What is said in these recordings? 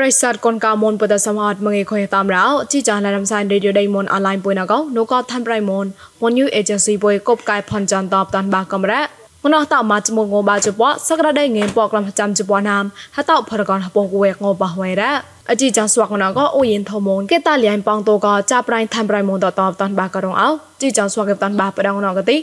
praisat kon ka mon pada samahat mangi khoe tam rao chi cha la ram sai radio dai mon online poina ko no ko than prai mon mon new agency boy kop kai phan jan tap tan ba kamra ងណោះតោម៉ាចមងបាជបសក្តាដេងេបកលំចាំជបណាមហតោផរកនហពងគវេងបះវេរ៉ាអជីចាស្វកណកអូយិនធមងកេតាលៀងបងតូកចាប់ប្រៃថាំប្រៃមងតតតនបាករងអោជីចាស្វកេបតនបាប្រដងណកទី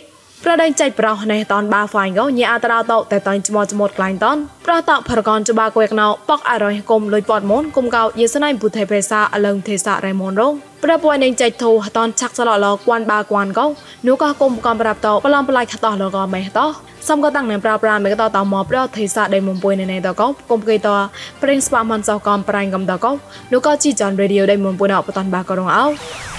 ប្រដេញចៃប្រោះនេះតនបាហ្វាញកោញ៉ាអត្រោតោតែតញចមចមតក្លែងតនប្រតផរកនចបាគួយកណោប៉កអរយគុំលុយពតមនគុំកោយេសណៃបុថេប្រេសាអលងទេសារ៉េមនរងប្រពួយនឹងចៃធូតនឆាក់សឡឡគួនបាគួនកោនូកោគុំកំប្រាប់តោប្លំប្លាយខតោលកោមេតោសំក៏តាំងនឹងប្រាប្រាមេក៏តតមកប្រទេសាដេមុំពុយនៅតកោគុំគេតប្រេងស្បាមិនសោកំប្រៃកំតកោនូកោជីចាន់រេឌីយោដេមុំពុយណោបតនបាក៏រងអោ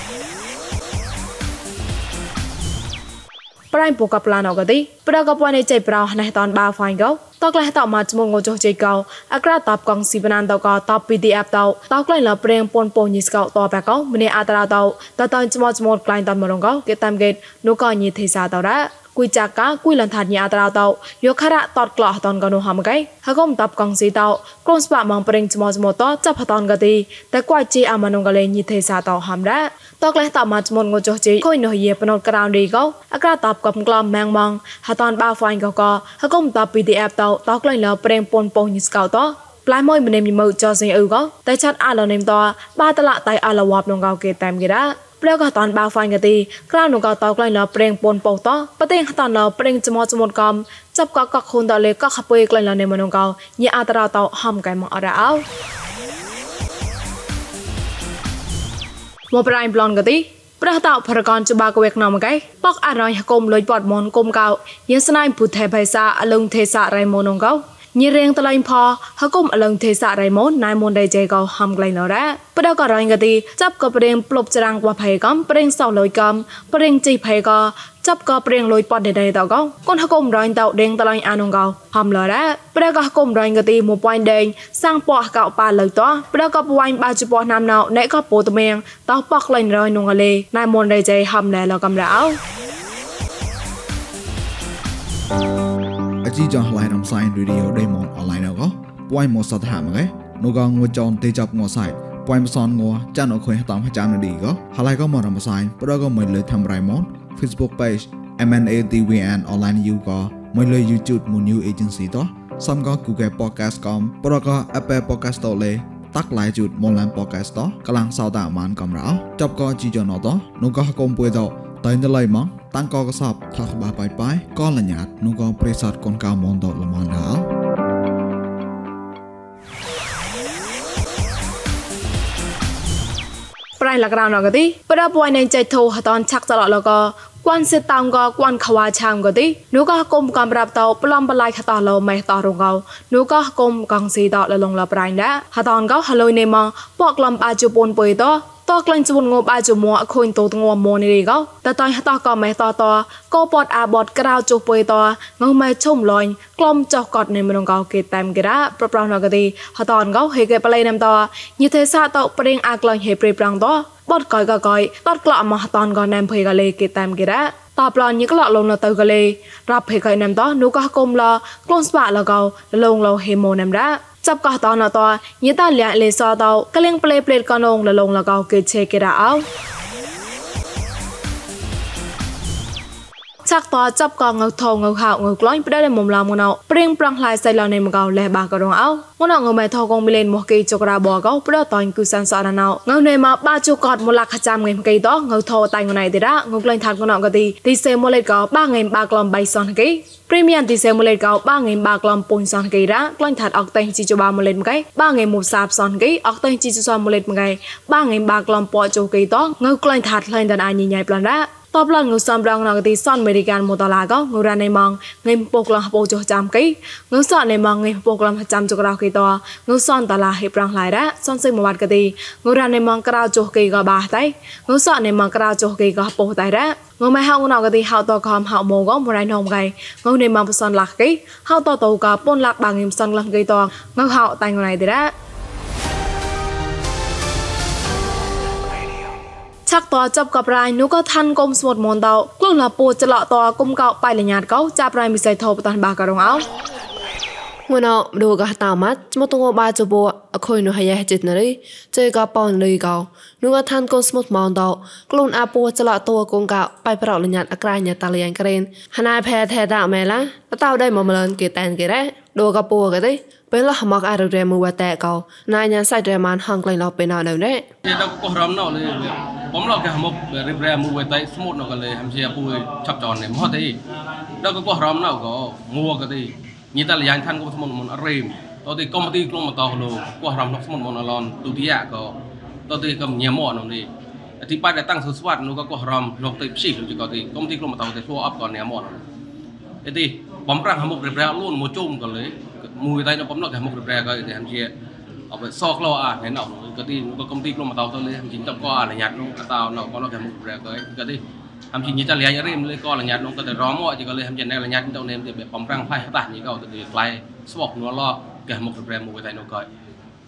ប្រៃពូកប្លានអកទីប្រកបនៃចៃប្រោណេះតនបាហ្វាញកោតក្លេះតមកជមងចុះជៃកោអក្រាតបកងស៊ីបណានតកោតប PDF តតក្លែងលប្រេងពនពញីស្កោតបកោម្នេះអត្រាតតតចមចមក្លែងតមរងកោគេតាមកេតនូកោញីទេសាតរ៉ា គួយចាកាគួយលនថាញាត្រោតោយោខរៈតតក្លោះតនកនុហមកៃហកុំតបកងស៊ីតោក្រុមស្បាមងប្រេងចមចមតចាប់ផតនកទីតែគួយជីអាមនុងកលេញីទេសាតោហំរ៉ាតក្លេះតមកចមងចុះជីគួយនោះយេបណតក្រៅរីកោអក្រាតបកំក្លំម៉ាំងម៉ងហតនបាហ្វាញ់កកហកុំតប PDF តោតក្លែងលប្រេងពនពងញីស្កោតោប្លាយមួយម្នេមញមើចោសិងអ៊ូកោតែឆាត់អាឡនេមតបាតឡាតៃអាឡវ៉ាប់នងកោគេតាមគេរ៉ា ប្រកតនបាហ្វាញ់កទីក្រៅនោះក៏តោក្លែងលប្រេងពនពោតបតេងតនលប្រេងចមចមតកំចាប់កកខុនតលេកខពុយក្លែងលនេមនុងកោញីអតរតោហំកៃមកអរអោមកប្រៃប្លន់កទីប្រះតោប្រកនចបាកវេកណមកៃប៉កអរយគុំលុយពតមនគុំកោយិនស្នៃពុថេបៃសាអលងទេសារៃមនងកោ ញៀរៀងតឡៃផហគុំអលងទេសារៃមនណៃមនដេជេកោហំក្លែងលរ៉ាបដករ៉ៃងទីចាប់ក៏ប្រេងផ្លុបច្រាំងកវផៃកំប្រេងសោលុយកំប្រេងជីផៃកចាប់ក៏ប្រេងលុយប៉តដេដេតកោកូនហគុំរ៉ៃតោដេងតឡៃអានុងកោហំលរ៉ាប្រកហគុំរ៉ៃងទីមួយប៉ៃដេងសាំងប៉ះកោប៉ាលើតោប្រកបវ៉ៃបាជប៉ះណាំណៅណែក៏ពោតមៀងតោប៉កលែងរ៉ៃនុងកលេណៃមនដេជេហំណែលកំរ៉ោ អជីចងឡៃរំសាយរីឌីយោដេម៉ុនអនឡាញកោពួយមកសតហាមកែនូកងងចនទេចាប់ងសៃពួយមសនងចានអខុយតាមចាំនឌីកោហឡៃកោមករំសាយប្រកមកលើធ្វើរៃម៉ុន Facebook page MNADWN online you កោមកលើ YouTube មួយ new agency តោះសំក Google podcast កំប្រក Apple podcast តលេតាក់ឡៃជូតមុនឡាន podcast តកលាំងសោតាមានកំរោចប់ក៏ជីចណតនោះក៏កុំពួយតតែណឡៃម៉ង តាំងកកសបថាក្បាបាយបាយក៏លញ្ញាតនោះក៏ប្រេសតកូនកៅមនដលមនដាប្រៃលក្រៅណកទីប្រពួយនៃចៃធូហតនឆាក់ចលលក គួនសិតតាំងក៏គួនខ្វាឆាំក៏ទីនោះក៏គុំកំរាប់តោប្លំបលៃខតឡមេតរងកោនោះក៏គុំកងស៊ីតលលងលប្រៃណាហតនក៏ហលុយនេម៉ពកលំបាជប៉ុនពុយតតក្លែងជួនងបាជមួអខូនតូតងមនេះរីកោតតៃតក៏មេតតក៏ពតអាបតក្រៅចុះពុយតងមេឈុំលាញ់ក្លំចោះកត់នៅមនងកោគេតាមគេរ៉ាប្រប្រណកទីហតនកោហេគេប្លែណាំតញិទេសាតប្រេងអាក្លែងហេប្រេប្រាំងត បតកយកកយតតក្លអមហតនកោណាំភេកលេគេតាមគេរ៉ាតបឡញក្លលងនៅទៅកលេរាប់ភេកៃណាំតនូកោគុំឡក្លងស្បាលកោលងលោហេម៉ូណាំរ៉ាចាប់កោះតនតញិតលៀលេសតោកលៀងប្លេប្លេកនងលលងលកោគេឆេគេរ៉ោ ឆាក់តចាប់កងងថងងហៅងក្លាញ់ប្រដេមុំឡាមុនអោព្រៀងប្រងလှိုင်សៃឡនៃមកោលេបាក៏រងអោមុនងមេថកងមីលេនមកគេចក្រាបកោប្រតនគូសានសអរណោងនៅមកបាជូកតមូលខចាំងេមកេតងថតៃងណៃទេរងក្លែងថាត់កណកទីទីសេមូលេកោបាងេបាក្លំបៃសនគេព្រីមៀមទីសេមូលេកោបាងេបាក្លំពុនសនគេរក្លែងថាត់អកតេជីជបាមូលេមកេបាងេមុសាបសនគេអកតេជីជសមូលេមកេបាងេបាក្លំពជូគេតងក្លែងថាត់ក្លែងតនអាញញ៉ៃប្លនរ តបឡងងសំរងណងទីសនអមេរិកានមូតឡាកងរ៉ានៃម៉ងងៃពុកឡងបោចចាំកៃងសនៃម៉ងងៃពុកឡងចាំចក្រៅកៃតងសនតឡាហេប្រងឡៃរ៉ាសនសិមវត្តកទីងរ៉ានៃម៉ងក្រៅចុះកៃកបាតៃងសនៃម៉ងក្រៅចុះកៃកពោតៃរ៉ាងមហៅណៅកទីហៅតកំហៅម៉ងកមរៃណងកៃងនៃម៉ងបសនឡាក់កៃហៅតតោកប៉ុនឡាក់បាងងឹមសនឡំកៃតងហៅតៃងណៃទីរ៉ា ឆាក់តចាប់កបរៃនោះក៏ថាន់គុំស្មុតមនតោក្លុងឡាពូចលតគុំកោបៃលញ្ញាតកោចាប់រៃមិសៃធោបតានបាករងអោងួនអដូកតាម៉ាត់ចមតងបាចបអខុយនោះហើយចិត្តណរីចេកប៉នលីកោនោះឋានកូនស្មុតម៉ងតខ្លួនអាពួចលតួកងកបៃប្រលញ្ញាតអក្រញ្ញាតាលៀងក្រេនហណៃផែថែតាមែឡាតៅដៃមមលនគេតែនគេរ៉ ដូកពួកទេពេលឡះមកអររែមួតែកោណាញាសៃរែម៉ានហងក្លែងឡោពេលណៅនៅណែ dia dah kau ram nak le pom lo ke hamok ribra mu we tai smooth no kale ham sia pu chap jon ne mo tai dah kau ram nak ko mu ka tai ni ta yan than ko smooth mon rem to ti kom ti klom to lo kau ram nok smooth mon alon tu dia ko to ti kam nya mo no ni អធិបាតតាំងសុស្វាតនោះក៏កោះរំលោកទៅព្ស៊ីលោកក៏ទីគុំទីក្រុមតោទៅធ្វើអបក៏ញ៉ាំមកអីទី បំប្រាំងហមុករៀបរែលូនមកជុំក៏លើមួយតែនៅបំណក់ហមុករៀបរែក៏តែហំជាអបសកលោអាណែណោក៏ទីក៏គុំទីក្រុមតោទៅលើហំជីតក៏អនុញ្ញាតនោះក៏តោណោក៏លោកហមុករៀបរែក៏ក៏ទីហំជីញីតលៀងរៀមលើក៏អនុញ្ញាតនោះក៏ទៅរមមកក៏លើហំជាណែអនុញ្ញាតទៅនេមទៅបំប្រាំងផៃតានេះក៏ទៅខ្លាយស្វកនោះឡកែហមុករៀបរែមួយតែនោះក៏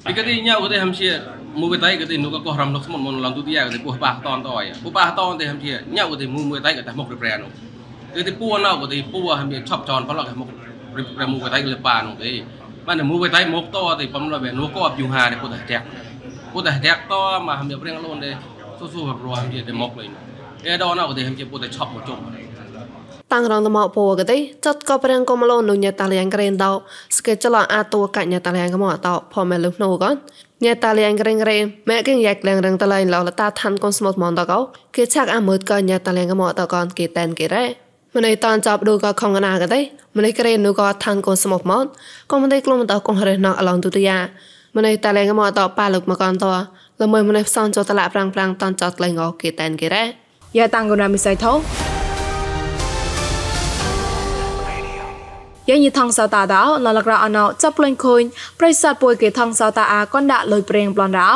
Di kati nya kati hamsia mu betai kati nu ka ko ram nok smon mon lang tu dia kati pu pa ton to ya. Pu pa ton te hamsia nya kati mu mu betai kati mok repre no. Kati pu na kati pu hamsia chop jon pa lo kati mok repre mu betai kati pa no te. Man mu betai mok to te pam lo be nu ko ap yu ha de pu ta tek. Pu ta tek to ma hamsia preng lon de su su ro hamsia de mok le no. E do na kati hamsia pu ta chop mo chop. តាំងរងតមកពូកទេចាត់ក៏ប្រាំងក៏មឡូននុញតាលៀងក្រេនដោស្កេចឡអាតួកញ្ញាតាលៀងក៏មកតោផមែលុណូកនញ៉ាតាលៀងក្រេងក្រេម៉ែគិងយ៉ាក់លៀងរងតឡៃឡោលតាឋានកូនស្មត់មនតកោគេឆាក់អាមើតក៏ញ៉ាតាលៀងក៏មកតកនគេតែនគេរ៉េ ម្នៃតនចាប់ដូក៏ខំកណាកទេម្នៃក្រេនូក៏ឋានកូនស្មត់មនក៏ម្នៃក្លុំតកងរេណកអឡងទុតិយាម្នៃតាលៀងក៏មកតប៉ាលុកមកកនតល្មើម្នៃផ្សងចតឡាប្រាំងប្រាំងតនចតលែងក៏គេតែនគេរ៉េយ៉ាតាំងកណាមិសៃថោយ៉ាងញីថងសតាដោណលក្រអណោចាប់លេងខូនប្រិស័តពួយគេថងសតាអាកនដាក់លុយប្រេងប្លន់ដោ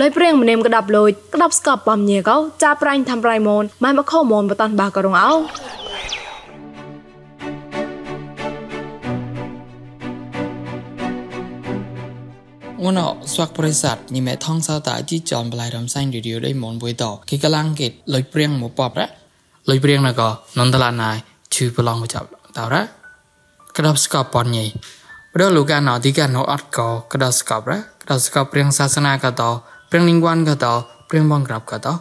លុយប្រេងម្នេមក្តាប់លុយក្តាប់ស្កប់បំញេកោចាប្រាញ់ធ្វើប្រៃមូនម៉ែមកខមូនបតាន់បាក៏រងអោ ងនស្វាក់ប្រិស័តញីមេថងសតាជីចនបលៃរំសាញ់រីឌីយោដៃមនបុយតគេកលាំងគេលុយព្រៀងមកបបរ៉លុយព្រៀងណកនន្តឡាណៃឈឺប្រឡងចាប់តរ៉ក្តោបស្កបប៉ុនញីព្រោះលោកកាណោទីកាណោអត់កោក្តោបស្កបរ៉ក្តោបស្កបព្រៀងសាសនាកតោព្រៀងលីងវ៉ាន់កតោព្រៀងបងក្រាប់កតោ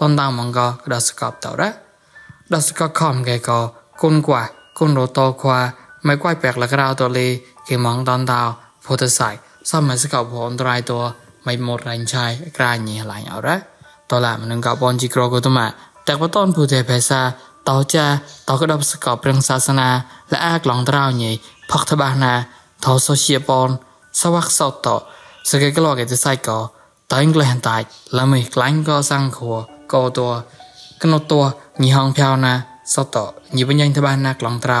តនតាមងកក្តោបស្កបតរ៉ក្តោបស្កបខំកែកោគុនគួគុនរតោខ្វាមិនគួយបែកលក្រៅតលេគេមងតនតោផូតសៃសម sama sekau bon drai to mai mot rain chai kra ni lai au ra to la mun ka bon ji kro ko to ma tak ba ton pu te pe sa to cha to ka dop sekau prang sa sana la a klong trao ni phok tha ba na to so sia bon sa wak so to sa ke klo ke te sai ko to english han tai la mi klang ko sang kho ko to កណូតัวញីហងភាវណាសតញីបញ្ញថាបានណាក្លងត្រោ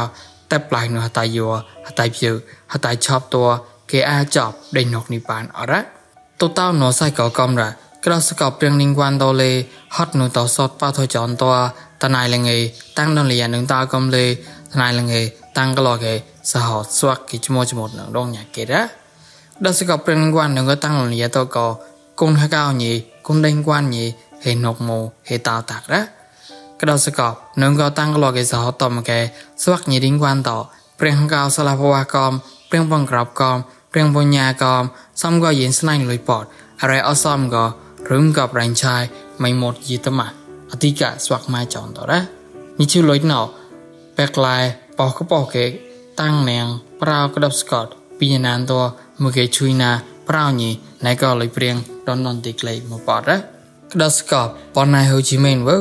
តែប្លៃនោះហតៃយោហតៃភឿហតៃឆប់តัว គេអាចចប់ដេញនកនេះបានអរ៉ាតូតោណោសៃកោកំរ៉ាក្រសកោព្រៀងលីងវ៉ាន់តូលេហត់នោះតោសតប៉ាថយចនតัวតណៃលងេតាំងនលៀនឹងតោកំលេថ្នៃលងេតាំងកលកេសហស្វាក់គិចមោចមោនឹងដងញ៉ាកេរ៉ាដសកព្រិនគួននឹងក៏តាំងលៀតកគុនហកោញីគុនដេងគួនញីហេណុកមោហេតោតាក់រ៉ាក្តោសកបនឹងក៏តាំងកលកេសហតមកេស្វាក់ញីឌីងគួនតព្រៀងកោសលាភវកំព្រៀងបងក្របកំ ព្រៀងបញ្ញាកំសំក៏យិនស្នៃលុយពតអរ៉េអសំក៏រឹមក៏ប្រាញ់ឆាយមិនមកយីតម៉ាអតិកាស្វាក់ម៉ាចនតរ៉ាញីជុលុយណោបែក្លាយបោះកបោះគេតាំងនាងប្រៅក្តប់ស្កតពីណានតមកគេជួយណាប្រៅញីណៃក៏លុយព្រៀងដនននទីក្លេមកបតរ៉ក្តប់ស្កបបនណៃហូជីមេនវើ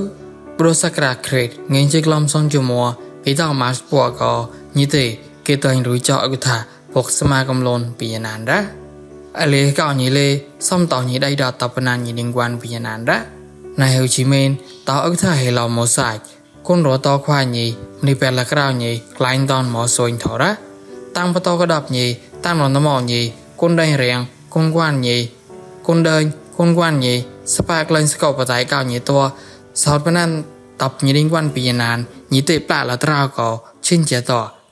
ប្រូសក្រាក្រេតងេងជិក្លំសងជមួពីតម៉ាស់ពូកោញីទេគេតែងរួយចោអកថា ពុកសមាកំលូនពីណានរ៉អលេកោញីលេសំតោញីដៃដតបណានញីលីងវ៉ាន់ពីណានរ៉ណៃហូជីមេនតោអកថាហេឡោម៉ូសាច់គុនរតខ្វាញីនេះពេលលក្រៅញីក្លែងតនមកសួយថរ៉ាតាំងបតកដប់ញីតាំងរនមក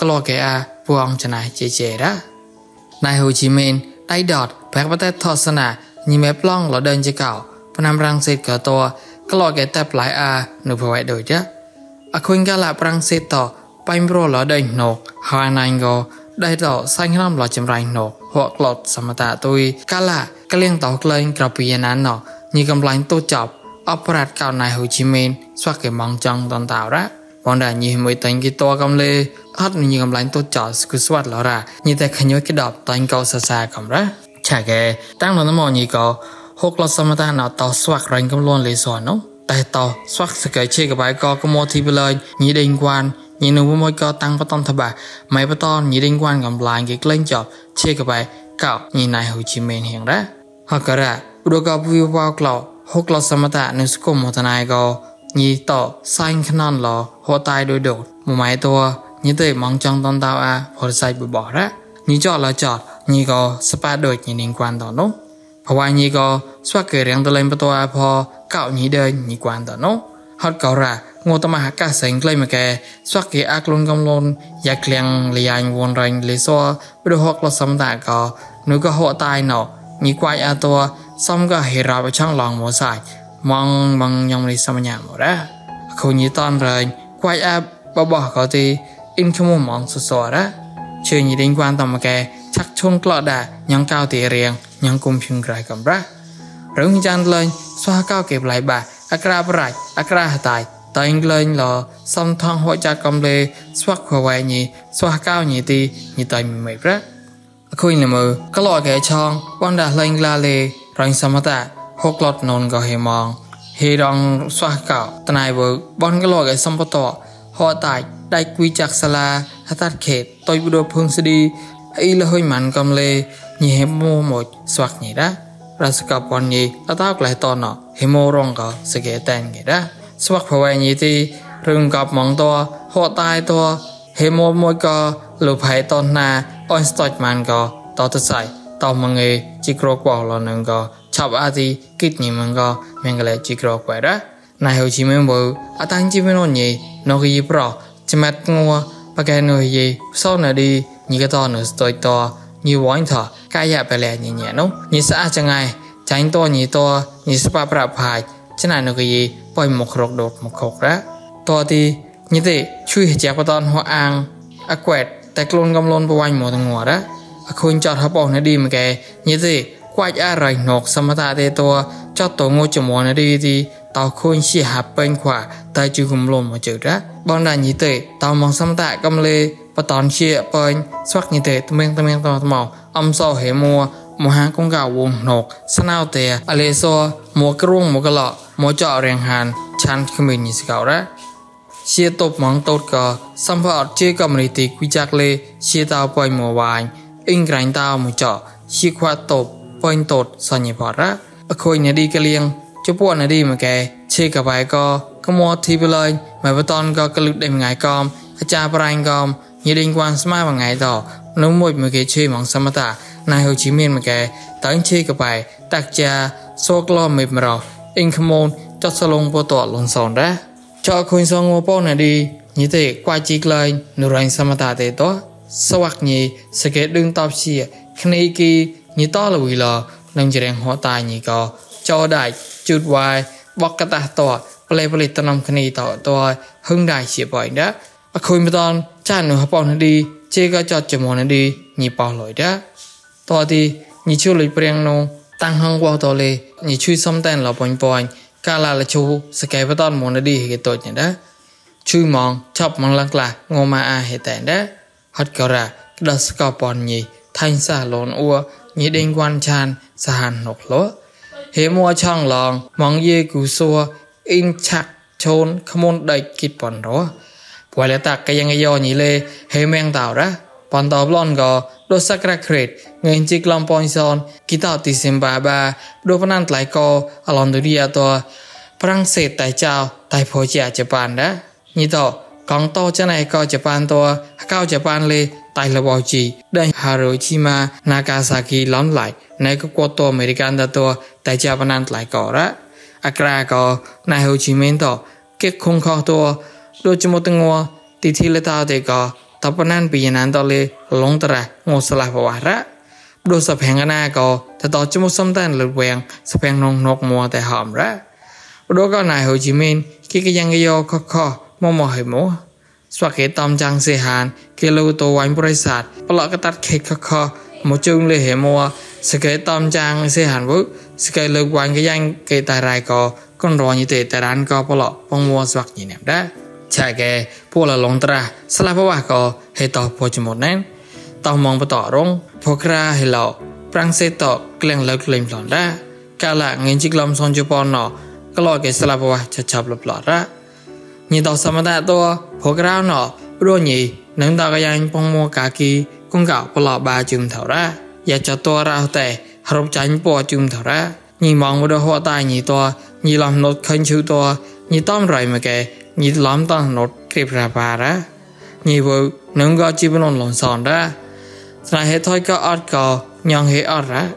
ក្លកេអាពួងចណៃជេជេរ៉ាណៃហូជីមីនដៃដតប្រាក់បតេថោសនាញីមេប្លង់លដិនជាកោផ្នាំរាំងសេតកតក្លកេតាប្លៃអានុភវៃដូចយ៉ាអខុញកាលាប្រាំងសេតតបាញ់ប្រលដិនណូហើយណៃកោដៃដតសាញ់រំលចម្រៃណូហក់ក្លត់សមតាទុយកាលាក្លៀងតោក្លែងក្រពីណានណោញីកំឡាញ់ទូចប់អបរ៉ាត់កោណៃហូជីមីនស្វាកេម៉ងចង់តនតោរ៉ា Wanda nyi mới tánh cái to cầm lê Hát nyi cầm lãnh tốt chó cứ suốt lọ ra Nhi ta khả nhớ cái đọc tánh câu xa xa cầm ra Chà kè Tăng lọ nó mò nhi cậu Hốc lọ xa mà ta nào tao suốt rành cầm luôn lê xò nóng Tại tao suốt sự kể chê cái bài có có mô thị bê lời Nhi đình quan ញីនៅមួយក៏តាំងបតំថាបាម៉ៃបតនញីរិងវ៉ានកំឡាញគេក្លែងចប់ឈេកបែកោញីណៃហូជីមែនហៀងរ៉ាហករ៉ាឧដកវិវ៉ាក្លោហុកឡសមតានៅស្គមមតណៃក៏ ញីតសាញ់ខ្ននឡហូតៃដូចដូចមួយម៉ៃតញីទេម៉ងចង់តនតៅអាផលសៃបបរ៉ាញីចលចតញីក៏ស្ប៉ាដូចញីនឹងគួនតនោះភវញីក៏ស្វាក់គេរៀងតលេងបតអាផកោញីដេញីគួនតនោះហត់កោរ៉ាងតមហកាសេងក្លែមកែស្វាក់គេអាក់លុនកំលុនយ៉ាក្លៀងលីយ៉ាញវនរ៉ាញ់លេសបរហកលសំតាក៏ぬក៏ហតៃណោញីក្វាយអាតัวសំក៏ហេរ៉ាបឆងឡងមកសាច់ ម៉ងម៉ងញងលីសមញ្ញាមរ៉ាខូញីតនរ៉ាញ់ក្វាយអាបបោះក៏ទីអ៊ីនខមម៉ងសសរ៉ាជឿញីដេងគួនតមកែឆាក់ឈុនក្លោដាញងកៅទីរៀងញងគុំភឹងក្រៃកំរ៉ារឿងចានលេងស្វាកៅគេប្លៃបាអក្រាបរាច់អក្រាហតៃតែងលែងឡសំថងហួចាកំលេស្វាក់ខវៃញីស្វាកៅញីទីញីតៃមិនប្រអខុយលមើក្លោកែឆងវណ្ដាលែងឡាលេរងសមតា ហុកលត់ននក៏ហេមងហេរងស្វាកៅតណៃវើបនក្លោកែសំបតហតៃដៃគួយចាក់សាលាហតាត់ខេតតុយបដូភឹងស្ឌីអ៊ីលហុយម៉ាន់កំលេញីហេមោមកស្វាក់ញីរ៉ារសកបនញីអតោក្លែតណហេមោរងក៏សកេតែនគេរ៉ាស្វាក់ប្រវែងយីទីរឿងកប់ម៉ងតហត់តៃតហេមមួយក៏លុផៃតណាអនស្តចម៉ានក៏តតសៃតមងេជីក្រកវលនឹងក៏ ឆាប់អាទីគិតញីមងក៏មងលេជីក្រកវរ៉ាណៃហូជីមិនបើអតាំងជីមិនញីណូគីប្រចមាត់ងัวបកែនុយីសោណាឌីញីកតនៅស្តយតញីវ៉ាញ់ថាកាយបែលែញីញ៉ែនោះញីស្អាចង្ងាយចាញ់តញីតញីស្ប៉ាប្រផាច់ច្នៃនៅគីប៉ុយមករកដកមកខករ៉ាតទីញិទេជួយជាបតនហោអាងអក្វែតតែខ្លួនកំលនបវាញ់មកទាំងងរ៉ាអខូនចតហបោណឌីមកែញិទេខ្វាច់អរៃណកសមតាទេតចតតងចមនឌីទីតោខូនជាហាពេញខ្វាតែជឺកំលនមកជើរ៉ា បងដាញិទេតោមកសមតាកំលេបតនជាពេញស្វាក់ញិទេត្មៀងត្មៀងតមកអំសោហេមួមហាកងកៅវងណកស្នៅតែអលេសមួគ្រួងមកឡមកចរៀងហានឆានគ្មានញីស្កោរ៉ាជាតបម៉ងតូតក៏សំផអត់ជាកំរីទីគួយចាក់លេជាតៅប៉ៃមកវាញអ៊ីងក្រាញ់តៅមកចជាខ្វាតបប៉ៃតូតសញ្ញផរ៉ាអខុយណឌីកលៀងជប៉ុ នណឌីមកែឈេកបាយក៏កមទីបលែងមកបតនក៏កលឹកដេមងៃកំអាចារ្យប្រាញ់កំញីដេងគួនស្មាមួយថ្ងៃតនៅមួយមកគេឈេម៉ងសមតាណៃហូជីមីនមកែតាំងឈេកបាយតាក់ចាសោក្លោមេមរោអ៊ីងខមូនចត់សលងពតលនសនរ៉ាចောខុញសងងពោណឌីញីទេក្វាជីក្លែងនរៃសមតាទេតសវាក់ញីសកេដឹងតបជាគ្នេគី ញីតលវីឡនឹងចរៀងហោតាញីក៏ចោដៃជូតវាយបកកតះតប្លេប្លេតនំគ្នីតតហឹងដៃជាបៃណាអខុញបតនចាននោះបោណឌីជេក៏ចត់ចមណឌីញីបោលយដាតទីញីជុលព្រៀងនោះតាំងហងវតលេញីជួយសំតែនលប៉ុញប៉ុញកាលាលជូសកែបតនមនឌីហេតូចញ៉ាជួយมองឆប់មងលងក្លាងមាអាហេតែនដែរហត់ករ៉ាដសកប៉ុនញីថៃសាលនអ៊ូ nhị đinh quan chan sa hàn nọc lỗ hế mua chong lòng mong dê cú xua in chạc chôn khâm môn đầy kịp bọn đó bởi lẽ tạc cái yang yo nhị lê hế meng tạo ra bọn tàu blon gò đô sắc ra khret người chích lòng bọn son ký tạo tì xem bà bà đô phân ăn lại co ở lòng tù đi à tòa Prang Sê tại chào tại phố chè Japan đó nhị tỏ កងតោចណៃកោជប៉ុនតើកោជប៉ុនលេ តតៃលបជីដេហារ៉ូជីម៉ាណាកាសាគីឡនឡៃណៃក៏កតអមេរិកានតតតែជាបណានថ្លៃក៏រ៉ាអក្រាក៏ណៃហូជីមីនតគេខុងខោតដូចចមតងទីធីលតាទេក៏តបណានពីណានតលេឡងតរ៉ងោស្លាបវ៉ារ៉ាដូចសភងណាក៏តតចមុសំតានលវៀងសភងនងនកមួតែហំរ៉ាដូចក៏ណៃហូជីមីនគេក៏យ៉ាងយោខខមកមកហើយមក ស្វាគេតំចាំងសេហានគេលូតវ៉ាញ់ប្រិស័តប្លកតាត់ខេខខមកជើងលេហេមួសកេតំចាំងសេហានវសកេលើកវ៉ាញ់ក៏យ៉ាងគេតែរ៉ៃក៏កនរញទេតែរានក៏ប្លកពងមួស្វាក់ញីណាំដែរឆាកែពូលឡងត្រាស្លាប់វ៉ាក៏ហេតពោចមុនណែនតោមងបតរងផូក្រាហេឡោប្រាំងសេតក្លែងលើកលេងប្លន់ដែរកាលាងិនជីក្លំសនជប៉ុនណក្លោគេស្លាប់វ៉ាឆាឆាប់លប្លរ៉ាញីតសមតាត 포그라노 로니 능다가양 봉모 가기 공가 볼라바 줌터라 야저토라테 하롭자인 포 줌터라 니망으로 호다 니토 니람 노트 칸슈토 니탐 라이마게 니람 땅 노트 크리브라바라 니보 능가 지브논 론산라 스나헤 토이카 아르카 냥헤 아라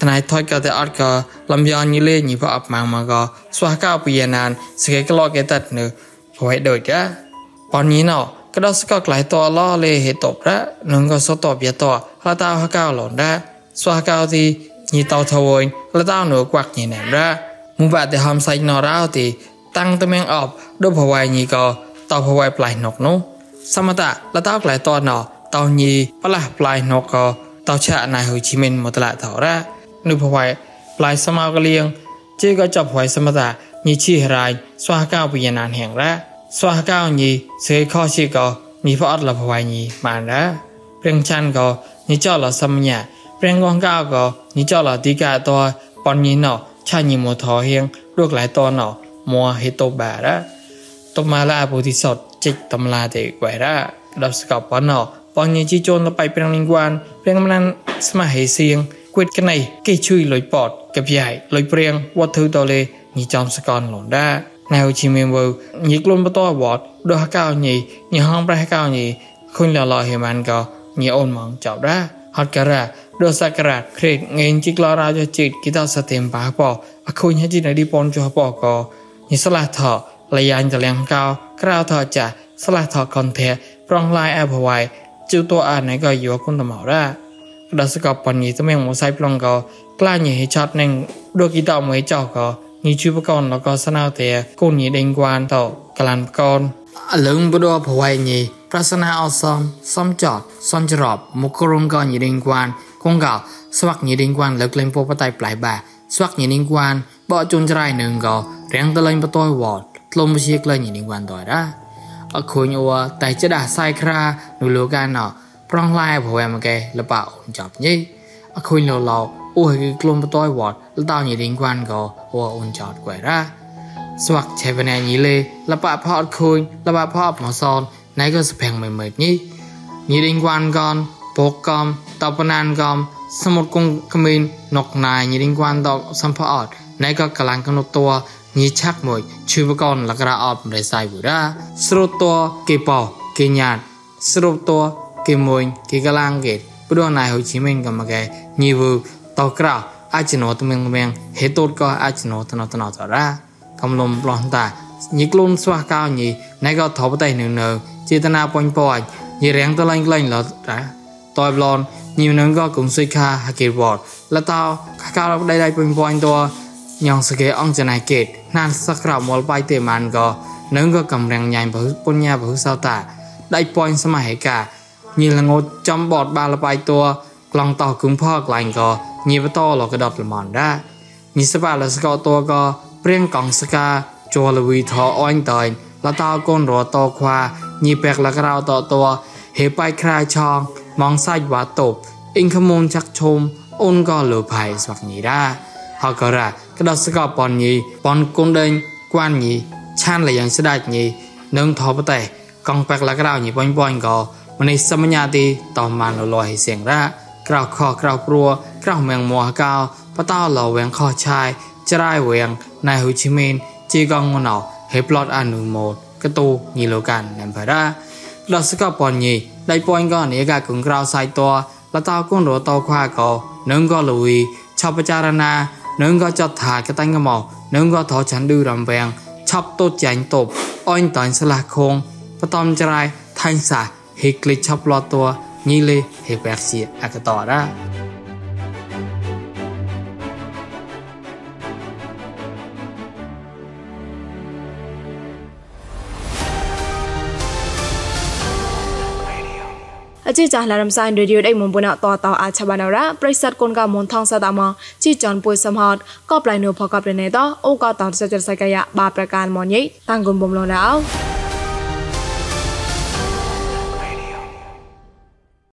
ថ្នៃថុយក៏តែអត់ក៏លំយ៉ងញីលេញីបអបម៉ាងមកក៏ស្វះកោពីណានស្គេក្លោកគេតាត់នៅព្រោះឯដូចចា ปอนนี้เนาะก็ดอสก็หลายตัวล่อเลยเหตุตบละนึงก็สตอบอย่าตัวละตาฮะก้าวหล่นได้สวาก้าวที่ยีเตาทวยละตาหนูกวักยีแหนมละมูบาดแต่หอมใส่นอร้าวตีตั้งตะเมงออบดูวพวายยีก็เตาพวายปลายนกนู้สมตะละตาหลายตัวเนาะเตายีปละปลายนกก็เตาชะนายหูชิมินหมดละเถาละนูกพวายปลายสมากเลียงเจ้ก็จับหวยสมตะยีชี้รายสวาก้าวปียนานแห่งละ ស្វះកោញីសេខោស៊ីកោមីផអត់លភវៃញីបានណាព្រៀងចាន់កោញីចលសមញ្ញាព្រៀងកងកោកោញីចលទីកាតបនញីណោឆាញីមោថហៀងលោកឡៃតណោមួហេតូបារ៉ាតមាឡាពុទ្ធិសតចិច្ចតំឡាទេវៃរ៉ាដល់ស្កបណោបងញីជីជូនលបៃព្រៀងលីងវ៉ានព្រៀងមណានស្មះហេសៀងគួតក្នៃគេជួយលុយពតកាភ័យលុយព្រៀងវត្តធឺតលេញីចំសកនលនដា nào chỉ mình vừa nhiệt luôn bắt tôi bọt đôi hát cao nhì nhì hông ra hát cao nhì khuyên là lời hiểu mạnh cò nhì ôn mỏng chọc ra hót cả ra đôi sa cả ra khuyết ngên chiếc lo ra cho chịt kì tao sẽ tìm bà bò à khuyên hết chị này đi bón cho bò cò nhì sẽ là thở là dàn cho lèn cao cái rào thở chả sẽ là thở còn thẻ prong lai áp hoài chiêu tôi à này gọi yếu cũng tầm hảo ra đó sẽ gặp bọn nhì tao mình muốn sai prong cò กล้าหนีช็อตหนึ่งดูกีตาร์มือจอก បកនលកសណៅទេកូនញីដេងគួនតក្លាន់កនអលឹងបដភវៃញីប្រសនាអសំសំចតសនចរបមកក្រុងកញីដេងគួន kong gạo swak nhị đinh quan lực lên po patai plai ba swak nhị đinh quan bỏ chun chrai nương gạo rèn tơ lên patoi wọt lom chiếc lên nhị đinh quan tỏi ra ở khối nhua tại chế đà sai kra nu lô gan nọ prong lai phổ em cái là bảo chọc nhỉ ở khối lâu lâu ôi cái lom patoi wọt là tao nhị đinh quan gạo ôi ôn chọt quậy ra swak che bên này nhị lê là bà phọt khối là bà phọt mà son này có sập hàng mệt mệt nhỉ nhị đinh quan con ពកកំតបណានកំសមុទ្រគងក្មីននកណាយញរិងគួនដកសំផអត់ណៃក៏កលាំងកណតัวញីឆាក់មួយឈឺបកនលក្រាអបរេសៃបុរាស្រូតัวគេបោគេញាតស្រូតัวគេមួយគេកលាំងគេព្រោះណៃហូជីមិញក៏មកែញីវតក្រៅអាចណោតមៀងមៀងហេតូតក៏អាចណោតណោតណោតរ៉ាកំលំប្លោះតាញីក្លូនស្វះកោញីណៃក៏ថបតៃនៅនៅចេតនាប៉ុញប៉ញញីរៀងតឡាញ់ក្លែងលត់រ៉ា តយប្លនញីនឹងក៏គងសុយខាហាគេវ៉តលតោខាកោដៃដៃពេញពួនតញងសកេអង្គចណៃកេតណានសក្រមលបៃទេម៉ានក៏នឹងក៏កំរាំងញ៉ៃបើពុញ្ញាបើសោតាដៃពួនសមហេកាញីលងោចំបតបាលបៃតក្លងតោគឹងផកឡាញ់ក៏ ញាវតលកដតលមនដានិសបាលសកតកព្រៀងកងសកាជលវីថអអញតៃលតោកូនរតខ្វាញីបែកលក្រៅតតហេបាយក្រាយឆងម៉ងសាច់វ៉ាតប់អ៊ីងខមូនចាក់ឈុំអូនក៏លោភ័យស្វាក់ញីដាហករាក្តោះសកបនញីបនគុនដេងគួនញីឆានលយ៉ាងស្ដាច់ញីនឹងថបតេកងបែកលក្រៅញីបាញ់បាញ់ក៏មនេះសមញ្ញាទីតម៉ានលលហេសៀងរាក្រោខក្រោព្រួ กล่าวเมืองมัวเกาวพระเต้าเหล่าเวียงข้อชายจะได้เวียงนายฮุชิมินจีกองงูนอเฮปลอดอันนูโมดกระตูนีโลกันแนมเพราเราสกปอนยีได้ปอนก้อนเอกากุงกราวใส่ตัวละเต้ากุ้ลัวตอควาเกาหนึ่งก็ลุยชอบประจารณาหนึ่งก็จดถากระตั้งกระหม่อนึ่งก็ทอฉันดูรำแวงชอบโตแจงตบอ้อยตอนสลักคงปะตอมจรายทันสาเฮกลิชอบรอตัวนี่เลยเฮแบกเสียอากาศต่อได้ អជីចាឡារំសាយរេឌីយោដៃមុនបុណតតអាឆបាណរ៉ាប្រិស័តគុនកមុនថងសតមជីចនពុយសំហតក៏ប្លៃនូផកបរណេតអូក៏តតសចរសកាយបាប្រការមញីតាំងគុនបំលនអោ